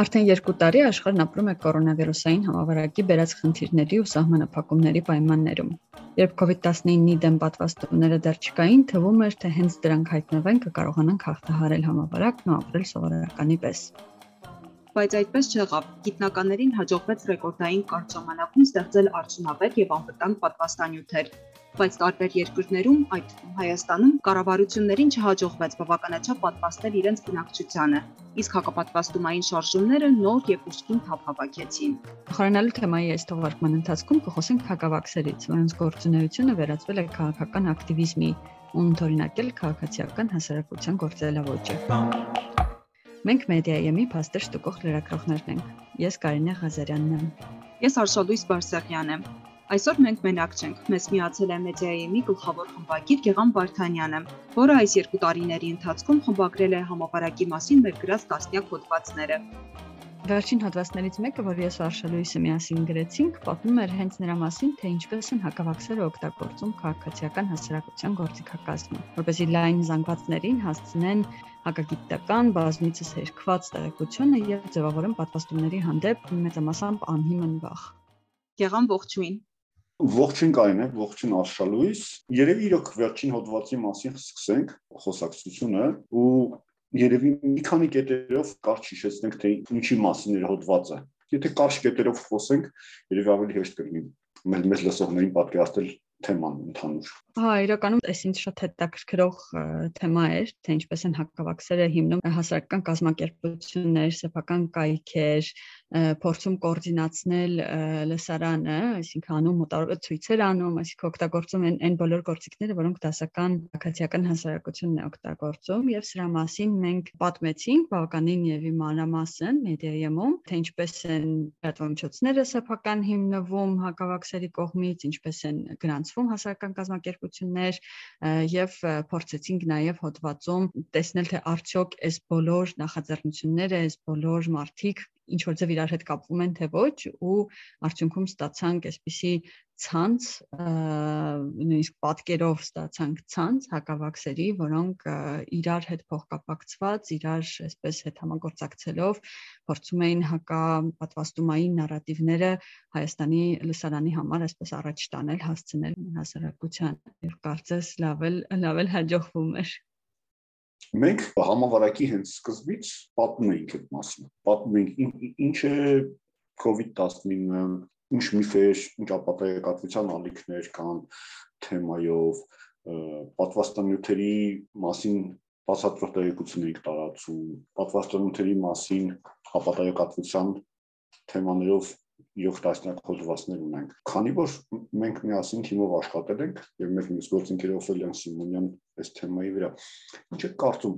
Արդեն 2 տարի աշխարհն ապրում է կորոնավիրուսային համավարակի բերած խնդիրների ու սահմանափակումների պայմաններում։ Երբ COVID-19-ի դեմ պատվաստումները դեռ չկային, թվում էր, թե հենց դրանք հայտնվեն կկարողանանք հաղթահարել համավարակն ու ապրել սովորականի պես բայց այդպես չեղավ։ Գիտնականներին հաջողվեց ռեկորդային կարճ ժամանակում ստեղծել արդյունավետ եւ անվտանգ պատվաստանյութեր, բայց տարբեր երկրներում, այդ թվում Հայաստանում, կառավարություններին չհաջողվեց բավականաչափ պատվաստել իրենց բնակչությանը, իսկ հակապատվաստումային շարժումները նոր եւ ուշքին թափ հավաքեցին։ Խորանալու թեմայի այս թողարկման ընթացքում կխոսենք հակավաքսերից, որոնց գործունեությունը վերածվել է քաղաքական ակտիվիզմի ու ընդօրինակել քաղաքացիական հասարակության գործելավոճը։ Մենք Մեդիայեմի փաստեր շտկող լրագրողներն ենք։ Ես Կարինե Ղազարյանն եմ։ Ես Արշալույս Բարսեղյան եմ։ Այսօր մենք մենակ չենք։ Մեզ միացել է Մեդիայեմի գլխավոր խմբագիր Գեգամ Վարդանյանը, որը այս երկու տարիների ընթացքում խմբագրել է համավարակի մասին մեր գրած տասնյակ հոդվածները։ Վերջին հոդվածներից մեկը, որ ես ու Արշալույսը միասին գրեցինք, պատմում էր հենց նրա մասին, թե ինչպես են հակավաքսերը օգտագործում քաղաքացիական հասարակության գործիքակազմը, որպեսզի լայն զանգվածներին հասցնեն հակագիտական բազմիցս հերկված տեղեկությունը եւ ձևավորեն պատվաստումների հանդեպ մեծամասամբ անհիմն վախ։ Եղան ողջույն։ Ողջույն Կարինե, ողջույն Արշալույս։ Երևի իրոք վերջին հոդվածի մասին սկսենք խոսակցությունը ու երևի մի քանի կետերով կարճ հիշեցնենք թե ինչի մասին էր հոդվածը։ Եթե կարճ կետերով խոսենք, երևի ավելի հեշտ կլինի մեր մեծ լսողներին պատկերացնել թեման ընդհանուր։ Հա, իրականում այս ինձ շատ հետաքրքրող թեմա էր, թե ինչպես են հակավաքսերը հիմնում հասարակական կազմակերպություններ, սեփական կայքեր, փորձում կոորդինացնել լսարանը, այսինքն անում մոտավորապես ցույցեր անում, այսինքն օգտագործում են այն բոլոր գործիքները, որոնք դասական ակադեմիական հասարակությունն է օգտագործում եւ սրա մասին մենք պատմեցինք բավականին եւ մանրամասն մեդիայում, թե ինչպես են լրատվամիջոցները սեփական հիմնվում հակավաքսերի կողմից, ինչպես են գրանցվում հասարակական կազմակերպություններ եւ փորձեցինք նաեւ հոդվածում տեսնել թե արդյոք այս բոլոր նախաձեռնությունները, այս բոլոր մարտիկ ինչ որ ձև իրար հետ կապվում են թե ոչ ու արդյունքում ստացանք այսպիսի ցանց նույնիսկ պատկերով ստացանք ցանց հակավաքսերի, որոնք իրար հետ փոխկապակցված, իրար այսպես հետ համագործակցելով փորձում էին հակապատվաստումային նարատիվները Հայաստանի լսարանի համար այսպես առաջ տանել, հասցնել հասարակության եւ կարծես լավ էլ լավ էլ հաջողվում էր Մենք համավարակի հենց սկզբից պատմում էինք այդ մասին։ Պատմում էինք ինչ է COVID-19, ինչ միֆեր, ինչ ապատայակատվության ալիքներ կան թեմայով, պատվաստանյութերի մասին բացատրող տեղեկություններ եք տարածում, պատվաստանյութերի մասին ապատայակատվության թեմաներով 7 տասնյակ հոդվածներ ունենք։ Քանի որ մենք միասին թիմով աշխատել ենք եւ մեր մյուս գործընկեր Օֆելյան Սիմոնյան այս թեմայի վրա, ինչ է կարծում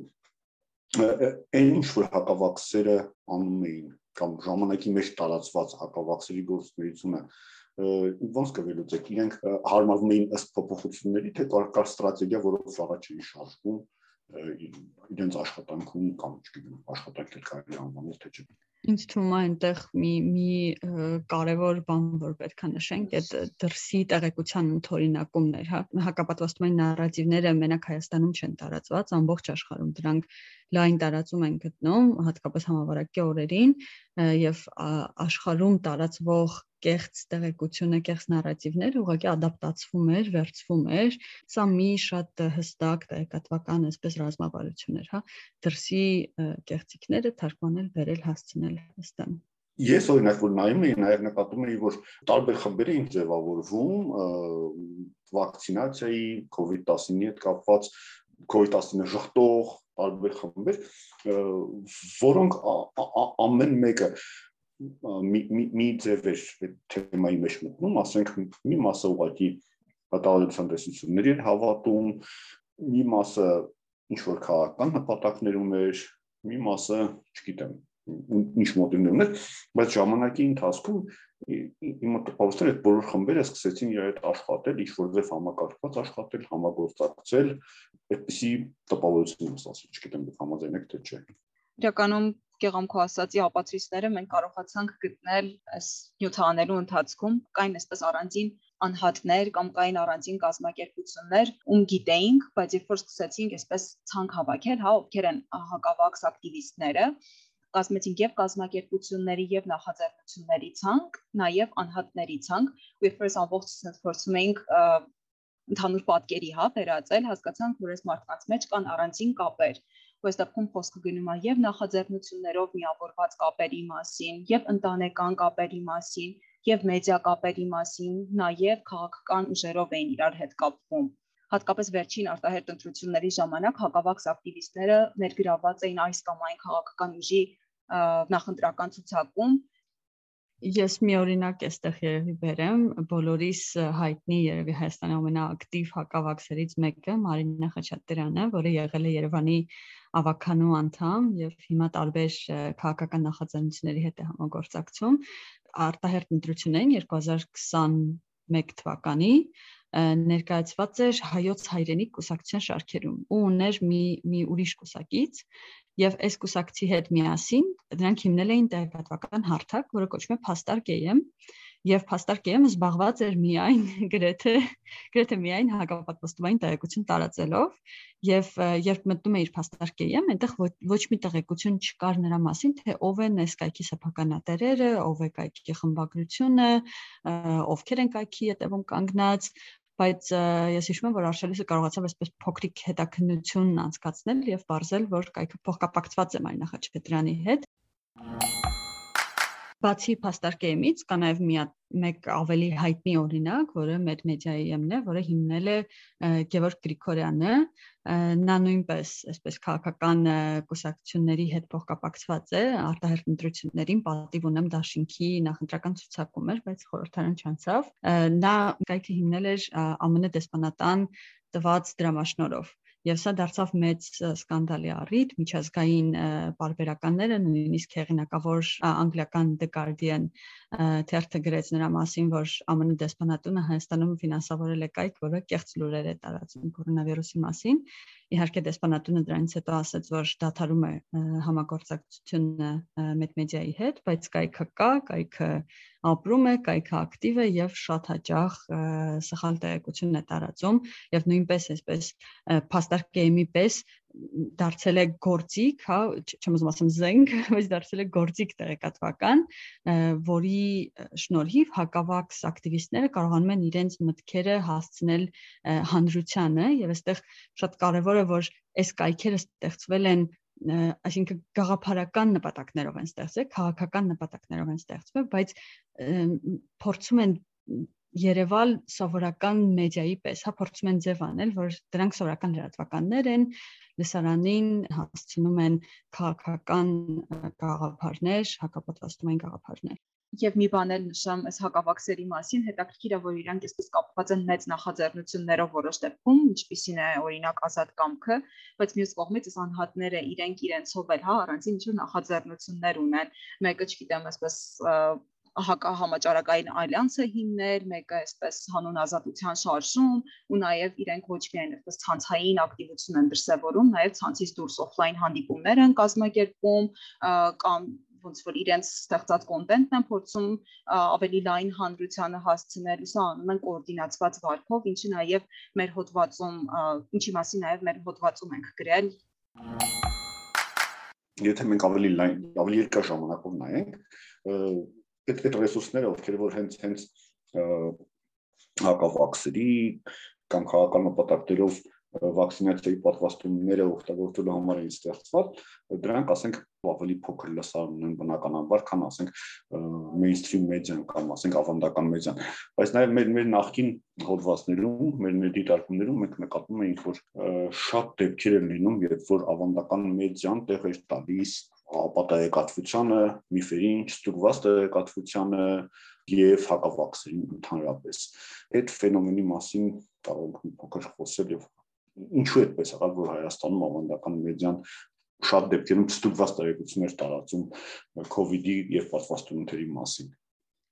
այն ինչ որ հակավաքսերը անում էին կամ ժամանակի մեջ տարածված հակավաքսերի գործունեությունը ոնց կվերլուծեք իրենք հարմարվում էին ըստ փոփոխությունների թե կար, ստրատեգիա որով առաջ էին շարժվում իրենց աշխատանքում կամ չգիտեմ աշխատանքներ կարելի անվանել թե չէ Ինձ թվում է այնտեղ մի մի կարևոր բան որ պետք է նշենք, այդ դրսի տեղեկության ընդօրինակումն էր, հա։ Հակապատվաստումային նարատիվները մենակ Հայաստանում չեն տարածված, ամբողջ աշխարհում դրանք լայն տարածում են գտնում, հատկապես համավարակի օրերին եւ աշխարհում տարածվող կեղծ տեղեկությունը, կեղծ նարատիվներ ուղղակի ադապտացվում էր, վերցվում էր։ Սա մի շատ հստակ տեղեկատվական այսպես ռազմավարություն էր, հա, դրսի կեղծիքները թարգմանել, վերել, հասցնել հստան։ Ես օրինակ որ նայում էի, նաև նկատում էի, որ տարբեր խմբեր էին ձևավորվում վակցինացիայի, COVID-19-ի հետ կապված, COVID-19-ը ժխտող տարբեր խմբեր, որոնք ամեն մեկը մի մի ձև այդ թեմայի մեջ մտնում, ասենք մի մասը ուղղակի հատալության տեսությունների էր հավատում, մի մասը ինչ որ քաղաքական նպատակներում էր, մի մասը, չգիտեմ, ինչ մոդելներն էր, բայց ժամանակի ընթացքում իմ է այդ բոլոր խմբերը սկսեցին իր հետ աշխատել, ինչ որ ձև համակարգված աշխատել, համագործակցել, այդպիսի տպավորություն ասած, չգիտեմ, դուք համաձայն եք թե չէ։ Իրականում Գեղամքո ասացի ապացույցները մենք կարողացանք գտնել այս նյութանելու ընթացքում կային այսպես առանձին անհատներ կամ կային առանձին կազմակերպություններ, ում գիտեինք, բայց երբ որ սկսեցինք այսպես ցանկ հավաքել, հա, ովքեր են հակավաքս ակտիվիստները, կազմեցինք եւ կազմակերպությունների եւ նախաձեռնությունների ցանկ, նաեւ անհատների ցանկ, ու երբ որ ամբողջը փորձում էինք ընդհանուր պատկերի հա վերածել, հասկացանք, որ այս մարդկանց մեջ կան առանձին կապեր, ու այս դեպքում խոսքը գնում է եւ նախաձեռնություններով միավորված կապերի մասին, եւ ընտանեկան կապերի մասին, եւ մեդիա կապերի մասին, նաեւ քաղաքական ուժերով էին իրար հետ կապվում հատկապես վերջին արտահերտ ընտրությունների ժամանակ հակավաքս ակտիվիստները ներգրաված էին այս կամ այն քաղաքական ուժի նախընտրական ցուցակում Ես մի օրինակ էստեղ երևի բերեմ, բոլորիս հայտնի երևի Հայաստանի ամենաակտիվ հակավաքսերից մեկը Մարինա Խաչատրյանը, որը եղել է Երևանի ավականու անդամ եւ հիմա տարբեր քաղաքական նախաձեռնությունների հետ է համագործակցում արտահերտ ընտրություններին 2021 թվականի ներկայացված էր հայոց հայրենիք կուսակցության շարքերում ու ուներ մի մի ուրիշ կուսակից եւ այս կուսակցի հետ միասին դրանք հիմնել էին տեղեկատվական հարթակ, որը կոչվում է Փաստար KM եւ Փաստար KM-ը զբաղված էր միայն գրեթե գրեթե միայն հակապատվաստումային տեղեկություն տարածելով եւ երբ մտնում էիր Փաստար KM, այնտեղ ոչ, ոչ մի տեղեկություն չկար նրա մասին, թե ով են այս կայքի սեփականատերերը, ով է կայքի խմբագրությունը, ովքեր են կայքի հետևում կանգնած, բայց ես հիշում եմ, որ Արշալիսը կարողացավ այսպես փոքրիկ հետաքննություն անցկացնել եւ ողրզել, որ կայքը փոխկապակցված է Մարինա Խաչատրյանի հետ։ Բացի Փաստարկեմից կա նաև մի մեկ ավելի հայտնի օրինակ, որը Medmedia-ը, որը հիմնել է Գևորգ Գրիգորյանը, նա նույնպես այսպես քաղաքական կուսակցությունների հետ փոխկապակցված է, արտահերտ ընտրություններին պատիվ ունեմ դաշինքի նախընտրական ցուցակում էր, բայց խորհրդարան չանցավ։ Նա կայքը հիմնել էր ԱՄՆ դեսպանատան տված դրամաշնորով եւ սա դարձավ մեծ սկանդալի առիթ միջազգային բարբերականները նույնիսկ հեղինակավոր անգլիական The Guardian թերթը գրեց նրա մասին որ ԱՄՆ դեսպանատունը Հայաստանում ֆինանսավորել է կայք որը կեղծ լուրեր է տարածում կորոնավիրուսի մասին իհարկե դեսպանատունը դրանից հետո ասաց որ դադարում է համագործակցությունը մեդմեդիայի հետ բայց կայքը կա կայքը ապրում է, կայքը ակտիվ է եւ շատ հաճախ սխալ տեղեկություն է տարածում եւ նույնպես այսպես փաստարկ գեյմի պես դարձել է գործիք, հա, չեմ ուզում ասեմ զենք, բայց դարձել է գործիք տեղեկատվական, որի շնորհիվ հակավաքս ակտիվիստները կարողանում են իրենց մտքերը հասցնել հանրությանը եւ այստեղ շատ կարեւոր է որ այս կայքերը ստեղծվել են այսինքն գաղափարական նպատակներով են ստեղծվել, քաղաքական նպատակներով են ստեղծվել, բայց փորձում են Երևալ սովորական մեդիայի պես, հա փորձում են ձև անել, որ դրանք սովորական լրատվականներ են, լսարանին հասցնում են քաղաքական գաղափարներ, հակապատվաստումային գաղափարներ եւ մի բան էլ նշեմ այս հակավաքսերի մասին հետաքրքիր է որ իրանք այսպես կապված են մեծ նախաձեռնություններով որոշ դեպքում ինչպիսին է օրինակ ազատ կամքը բայց մյուս կողմից այս անհատները իրենք իրենցով էլ հա առանցին ինչ-որ նախաձեռնություններ ունեն մեկը չգիտեմ այսպես հակա համաճարակային ալյանսը հիմներ, մեկը այսպես հանուն ազատության շարժում ու նաև իրենք ոչ միայն այսպես ցանցային ակտիվություն են դրսևորում, նաև ցանցից դուրս օֆլայն հանդիպումներ են կազմակերպում կամ ոնց որ իրենց ստեղծած կոնտենտն են փորձում ավելի լայն հանրությանը հասցնել, սա անում են կոորդինացված վարկով, ինչի նաև մեր հոդվածում, ինչի մասին նաև մեր հոդվածում ենք գրել։ Եթե մենք ավելի լայն, ավելի երկար ժամանակով նայենք, այդ այդ ռեսուրսները, ովքեր որ հենց հենց հակավաքսերի կամ քաղաքական նպատակներով վակցինացիայի պատվաստումները օգտագործելու համար են ստեղծված, դրանք ասենք ավելի փոքր լսարան են բնականաբար, քան ասենք mainstream մեդիան կամ ասենք ավանդական մեդիան։ Բայց նաև մեր մեր նախկին հոդվածներում, մեր մեր դիտարկումներում մենք նկատում ենք, որ շատ դեպքեր են լինում, երբ որ ավանդական մեդիան տեղ է տալիս ապատայեկատվությանը, միֆերին, չստուգված տեղեկատվությանը եւ հակավաքսերին ընդհանրապես։ Այդ ֆենոմենի մասին կարող ենք փոքր խոսել եւ ինչու է այդպես եղավ, որ Հայաստանում ավանդական մեդիան շատ դեպքերում ստուգված տեղեկություններ տարածում իդի եւ պատվաստումների մասին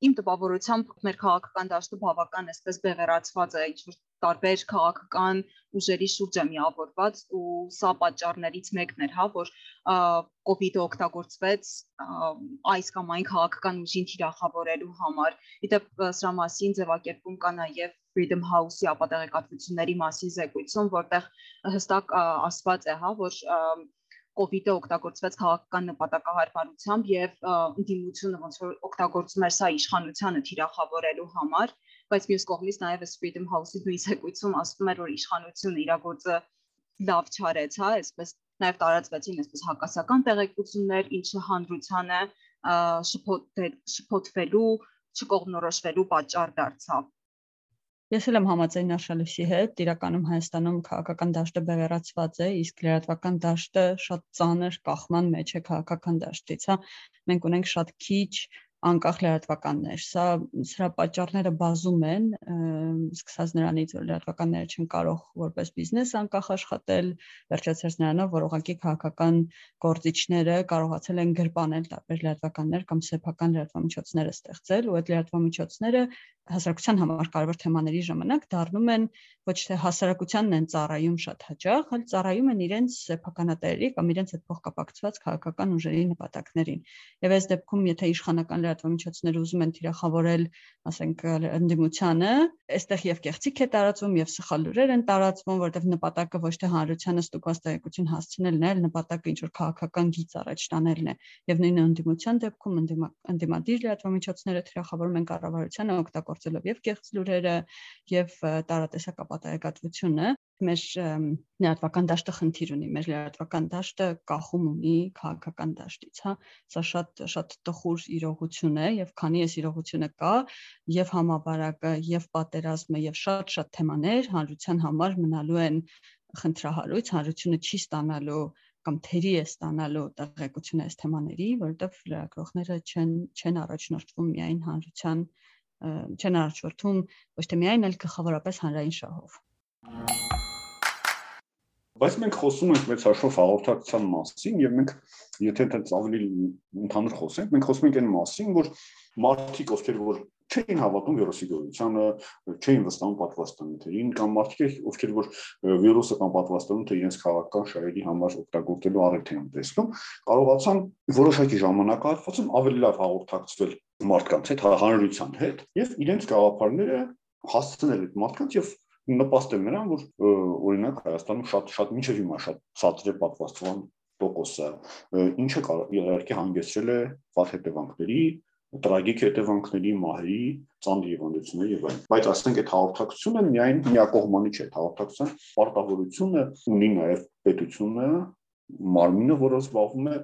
իմ տպավորությամբ մեր քաղաքական դաշտը բավական այսպես բեղերացված է ինչ-որ տարբեր քաղաքական ուժերի շուրջ է միավորված ու սա պատճառներից մեկն էր, հա, որ կոവിഡ്ը օգտագործվեց այս կամ այն քաղաքական ուժին թիրախավորելու համար։ Իդեպ սրա մասին ձևակերպում կա նաև Freedom House-ի ապատեղեկատվությունների մասին զեկույցում, որտեղ հստակ ասված է, հա, որ կոവിഡ്ը օգտագործվեց քաղաքական նպատակահարմարությամբ եւ ընդդիմությունը ոնց որ օգտագործում էր սա իշխանությանը թիրախավորելու համար, բայց մյուս կողմից նաեւ Freedom House-ի նույն ցեկույցում ասվում էր, որ իշխանությունը իր գործը լավ չարեց, հա, այսպես նաեւ տարածվեցին այսպես հակասական տեղեկություններ, ինչը հանրությանը շփոթ շփոթվելու, չկողմնորոշվելու պատճառ դարձավ Ես էլ եմ համաձայն Նաշալուսի հետ, իրականում Հայաստանում քաղաքական դաշտը բևեռացված է, իսկ լրատվական դաշտը շատ ծանր կախման մեջ է քաղաքական դաշտից, հա։ Մենք ունենք շատ քիչ անկախ լրատվականներ։ Սա սրա պատճառները բազում են, սկսած նրանից, որ լրատվականները չեն կարող որպես բիզնես անկախ աշխատել, վերջացրած նրանով, որ ուղղակի քաղաքական գործիչները կարողացել են գրպանել տարբեր լրատվականներ կամ սեփական լրատվամիջոցները ստեղծել, ու այդ լրատվամիջոցները հասարակության համար կարևոր թեմաների ժամանակ դառնում են ոչ թե հասարակությանն են ծառայում շատ հաճախ, այլ ծառայում են իրենց սեփականատերերի կամ իրենց հետ փոխկապակցված քաղաքական ուժերի նպատակներին։ Եվ այս դեպքում, եթե իշխանական լրատվամիջոցները ուզում են թիրախավորել, ասենք, ընդդիմությանը, այստեղ եւ կեղծիք է տարածվում եւ սխալ լուրեր են տարածվում, որովհետեւ նպատակը ոչ թե հանրությանը ստուգված տեղեկություն հասցնելն է, այլ նպատակը ինչ որ քաղաքական գիծ առաջ տանելն է։ Եվ նույնը ընդդիմության դեպքում ընդդիմադիր լրատվամիջոցները թիրախավորում են կառավարությանը օգտագործելով եւ կեղծ լուրերը եւ տարատեսակապատահեկատվությունը մեր լրատվական դաշտը խնդիր ունի, մեր լրատվական դաշտը կախում ունի քաղաքական դաշտից, հա։ Սա շատ շատ տխուր իրողություն է եւ քանի այս իրողությունը կա, եւ համաբարակը, եւ պատերազմը, եւ շատ-շատ թեմաներ հանրության համար մնալու են խնդրահարույց, հանրությունը չի ստանալու կամ թերի է ստանալու տեղեկություն այս թեմաների, որովհետև լրագրողները չեն չեն առաջնորդվում միայն հանրության չեն առաջնորդում ոչ թե միայն, այլ գլխավորապես հանրային շահով բայց մենք խոսում ենք մեծ հաշվով հաղորդակցության մասին եւ մենք եթե այդպես ավելի ընդհանուր խոսենք, մենք խոսում ենք այն մասին, որ մարդիկ ովքեր որ չէին հավատում վիրուսի գոյությանը, չէին վստահում պատվաստանյութերին կամ մարդիկ, ովքեր որ վիրուսը կամ պատվաստանյութը իրենց քաղաքական շահերի համար օգտագործելու առիթ են տեսնում, կարողացան որոշակի ժամանակահատվածում ավելի լավ հաղորդակցվել մարդկանց հետ, հանրության հետ եւ իրենց գաղափարները հասցնել այդ մարդկանց եւ նպաստել նրան, որ օրինակ Հայաստանում շատ շատ միջև հիմա շատ ցածր է պատվաստման տոկոսը, ինչը իհարկե հանգեցրել է վատ հետևանքների, տրագիկ հետևանքների, մահերի, ծանր հիվանդությունների եւ այլն։ Բայց ասենք այդ հաղորդակցությունը միայն միակողմանի չէ, հաղորդակցության պարտավորությունը ունի նաեւ պետությունը, մարմինը, որը զբաղվում է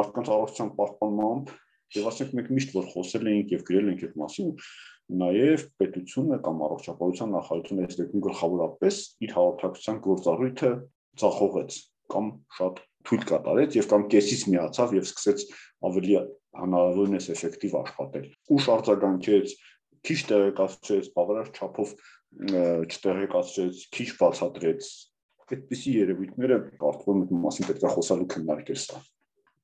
մարդկանց առողջության պահպանմամբ եւ ասենք մենք միշտ որ խոսել էինք եւ գրել ենք այդ մասին, նաև պետությունը կամ առողջապահության նախարարությունը այս դեպքում գլխավորապես իր հաղորդակցության գործառույթը ցախողեց կամ շատ թույլ կատարեց եւ կամ կեսից միացավ եւ սկսեց ավելի հնարավորինս էֆեկտիվ աշխատել։ Ուշ արձագանքեց, քիչ տեղեկացրեց, բավարար չափով չտեղեկացրեց, քիչ բացատրեց։ Այդպիսի երևույթները կարծում եմ մասին պետք է խոսալու քննարկել սա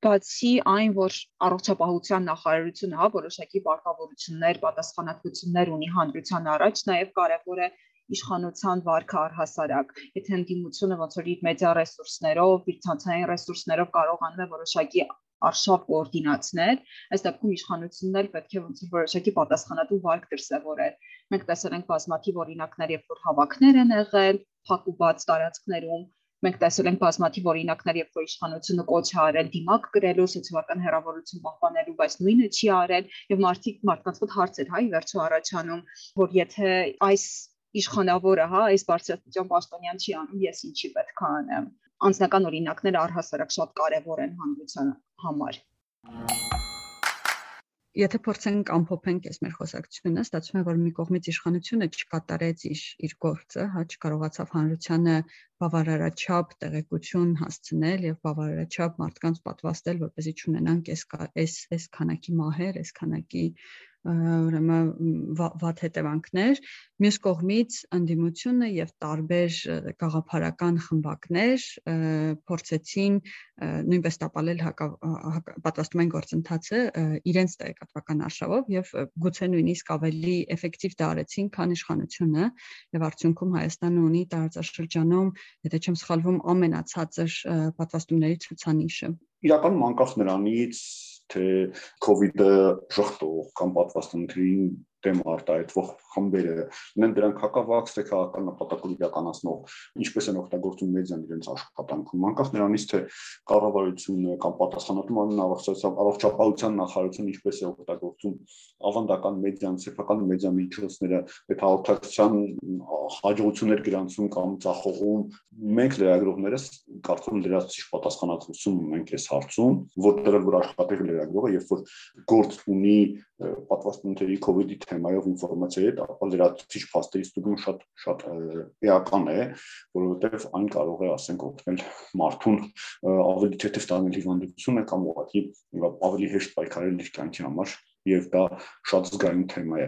բացի այն, որ առողջապահության նախարարությունը հա որոշակի պարտավորություններ, պատասխանատվություններ ունի հանրության առաջ, նաև կարևոր է իշխանության վարկը առհասարակ։ Եթե ընդդիմությունը ոնց որ իր մեդիա ռեսուրսներով, իր ցանցային ռեսուրսներով կարողանում է որոշակի արշավ կոորդինացնել, այս դեպքում իշխանությունն էլ պետք է ոնց որ որոշակի պատասխանատու վարկ դրսևորել։ Մենք տեսել ենք բազմաթիվ օրինակներ, երբ որ հավաքներ են եղել, փակ ու բաց տարածքներում, Մենք տեսել ենք բազմաթիվ օրինակներ, երբ որ իշխանությունը կոչ է արել դիմակ գրելու, սոցիալական հերավորություն պահպանելու, բայց նույնը չի արել եւ մարդիկ մարդկանց մոտ հարց էր, հա, ի վերջո առաջանում, որ եթե այս իշխանավորը, հա, այս բարձրաստիճան պաշտոնյան չի անում, ես ինչի պետք է անեմ։ Անձնական օրինակները առհասարակ շատ կարեւոր են հանրության համար եթե փորձենք ամփոփենք այս մեր խոսակցությունը, ստացվում է, որ մի կողմից իշխանությունը չկատարեց իր իր գործը, հա չկարողացավ հանրությանը բավարարաչափ տեղեկություն հասցնել եւ բավարարաչափ մարդկանց պատվաստել, որպեսզի ճանենանք այս այս այս քանակի մահեր, այս քանակի ուրեմն վատ հետևանքներ մյուս կողմից ընդդիմությունը եւ տարբեր գաղափարական խմբակներ փորձեցին նույնպես տապալել պատրաստումային գործընթացը իրենց տեղեկատվական արշավով եւ գուցե նույնիսկ ավելի էֆեկտիվ դարեցին քան իշխանությունը եւ արդյունքում Հայաստանը ունի տարածաշրջանում եթե չեմ սխալվում ամենացածր պատվաստումների ցուցանիշը իրականում անկախ նրանից թե իդը շղթող կամ պատվաստանքային դեմ արտահայտվող խմբերը ունեն դրանք հակավաքս թե քաղաքական նպատակով իրականացնող ինչպես են օգտագործում մեդիան իրենց աշխատանքում անկախ նրանից թե կառավարությունը կամ պատասխանատու մարմին առողջապահության նախարարությունը ինչպես է օգտագործում ավանդական մեդիան, սեփական մեդիա միջոցները, այդ հաղորդակցության հաջողություններ գրանցում կամ ծախողում մենք լրագրողներս կարծում լրացուցիչ պատասխանատվություն ունենք այս հարցում, որտեղ որ աշխատել լրագրողը, երբ որ գործ ունի պատվաստանների COVID-ի թեմայով ինֆորմացիայի հետ, ապա լրացուցիչ փաստերի ստուգումը շատ շատ էական է, որովհետև այն կարող է, ասենք, օգնել մարդուն ավելի թեթև տանել հիվանդությունը կամ ուղղակի ավելի հեշտ պայքարել իր կյանքի համար եւ դա շատ զգայուն թեմա է։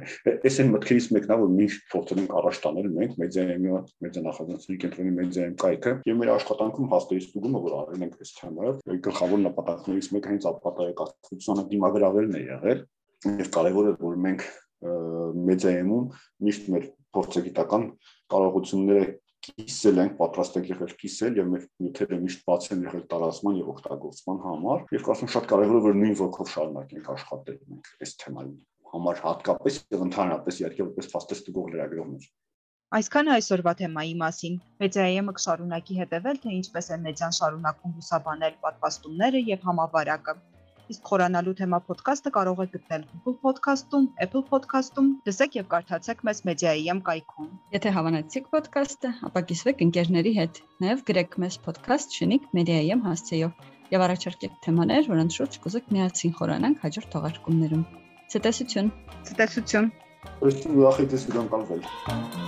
Այս այն մտքերից մեկն է, որ միշտ փորձում ենք առաջ տանել մենք մեդիայում, մեդիա նախագծների կենտրոնի մեդիայում կայքը եւ մեր աշխատանքում հաստատի ստուգումը, որ արել ենք այս թեմայով, գլխավոր նպատակներից մեկը հենց ապատայակացությունը դիմագրավելն է եղել եւ կարեւոր է որ մենք մեդիայում միշտ մեր փորձագիտական կարողությունները կիսել ենք, պատրաստ ենք եղել կիսել եւ մեր նյութերը միշտ բաց են եղել տարածման եւ օգտագործման համար եւ կարծում շատ կարեւոր է որ նույն ոգով շարունակենք աշխատել մենք այս թեմայի համար հատկապես եւ ընդհանրապես իհարկե որպես փաստեստուգող լրագրողներ Այսքանը այսօրվա թեմայի մասին։ Մեդիայեմը կշարունակի հետևել, թե ինչպես է մեդիան շարունակում լուսաբանել պատվաստումները եւ համավարակը իսկ խորանալու թեմա ոդկասթը կարող եք գտնել Google Podcast-ում, Apple Podcast-ում, լսեք եւ կարդացեք մեզ Media.am կայքում։ Եթե հավանեցիք ոդկասթը, ապա կիսվեք ընկերների հետ։ Նաեւ գրեք մեզ podcast շնիկ Media.am հասցեով եւ առաջարկեք թեմաներ, որոնց շուրջ կուզեք միասին խորանանք հաջորդ թողարկումներում։ Ցտեսություն։ Ցտեսություն։ Ըստ ուրախ դες վիդեոն կալվել։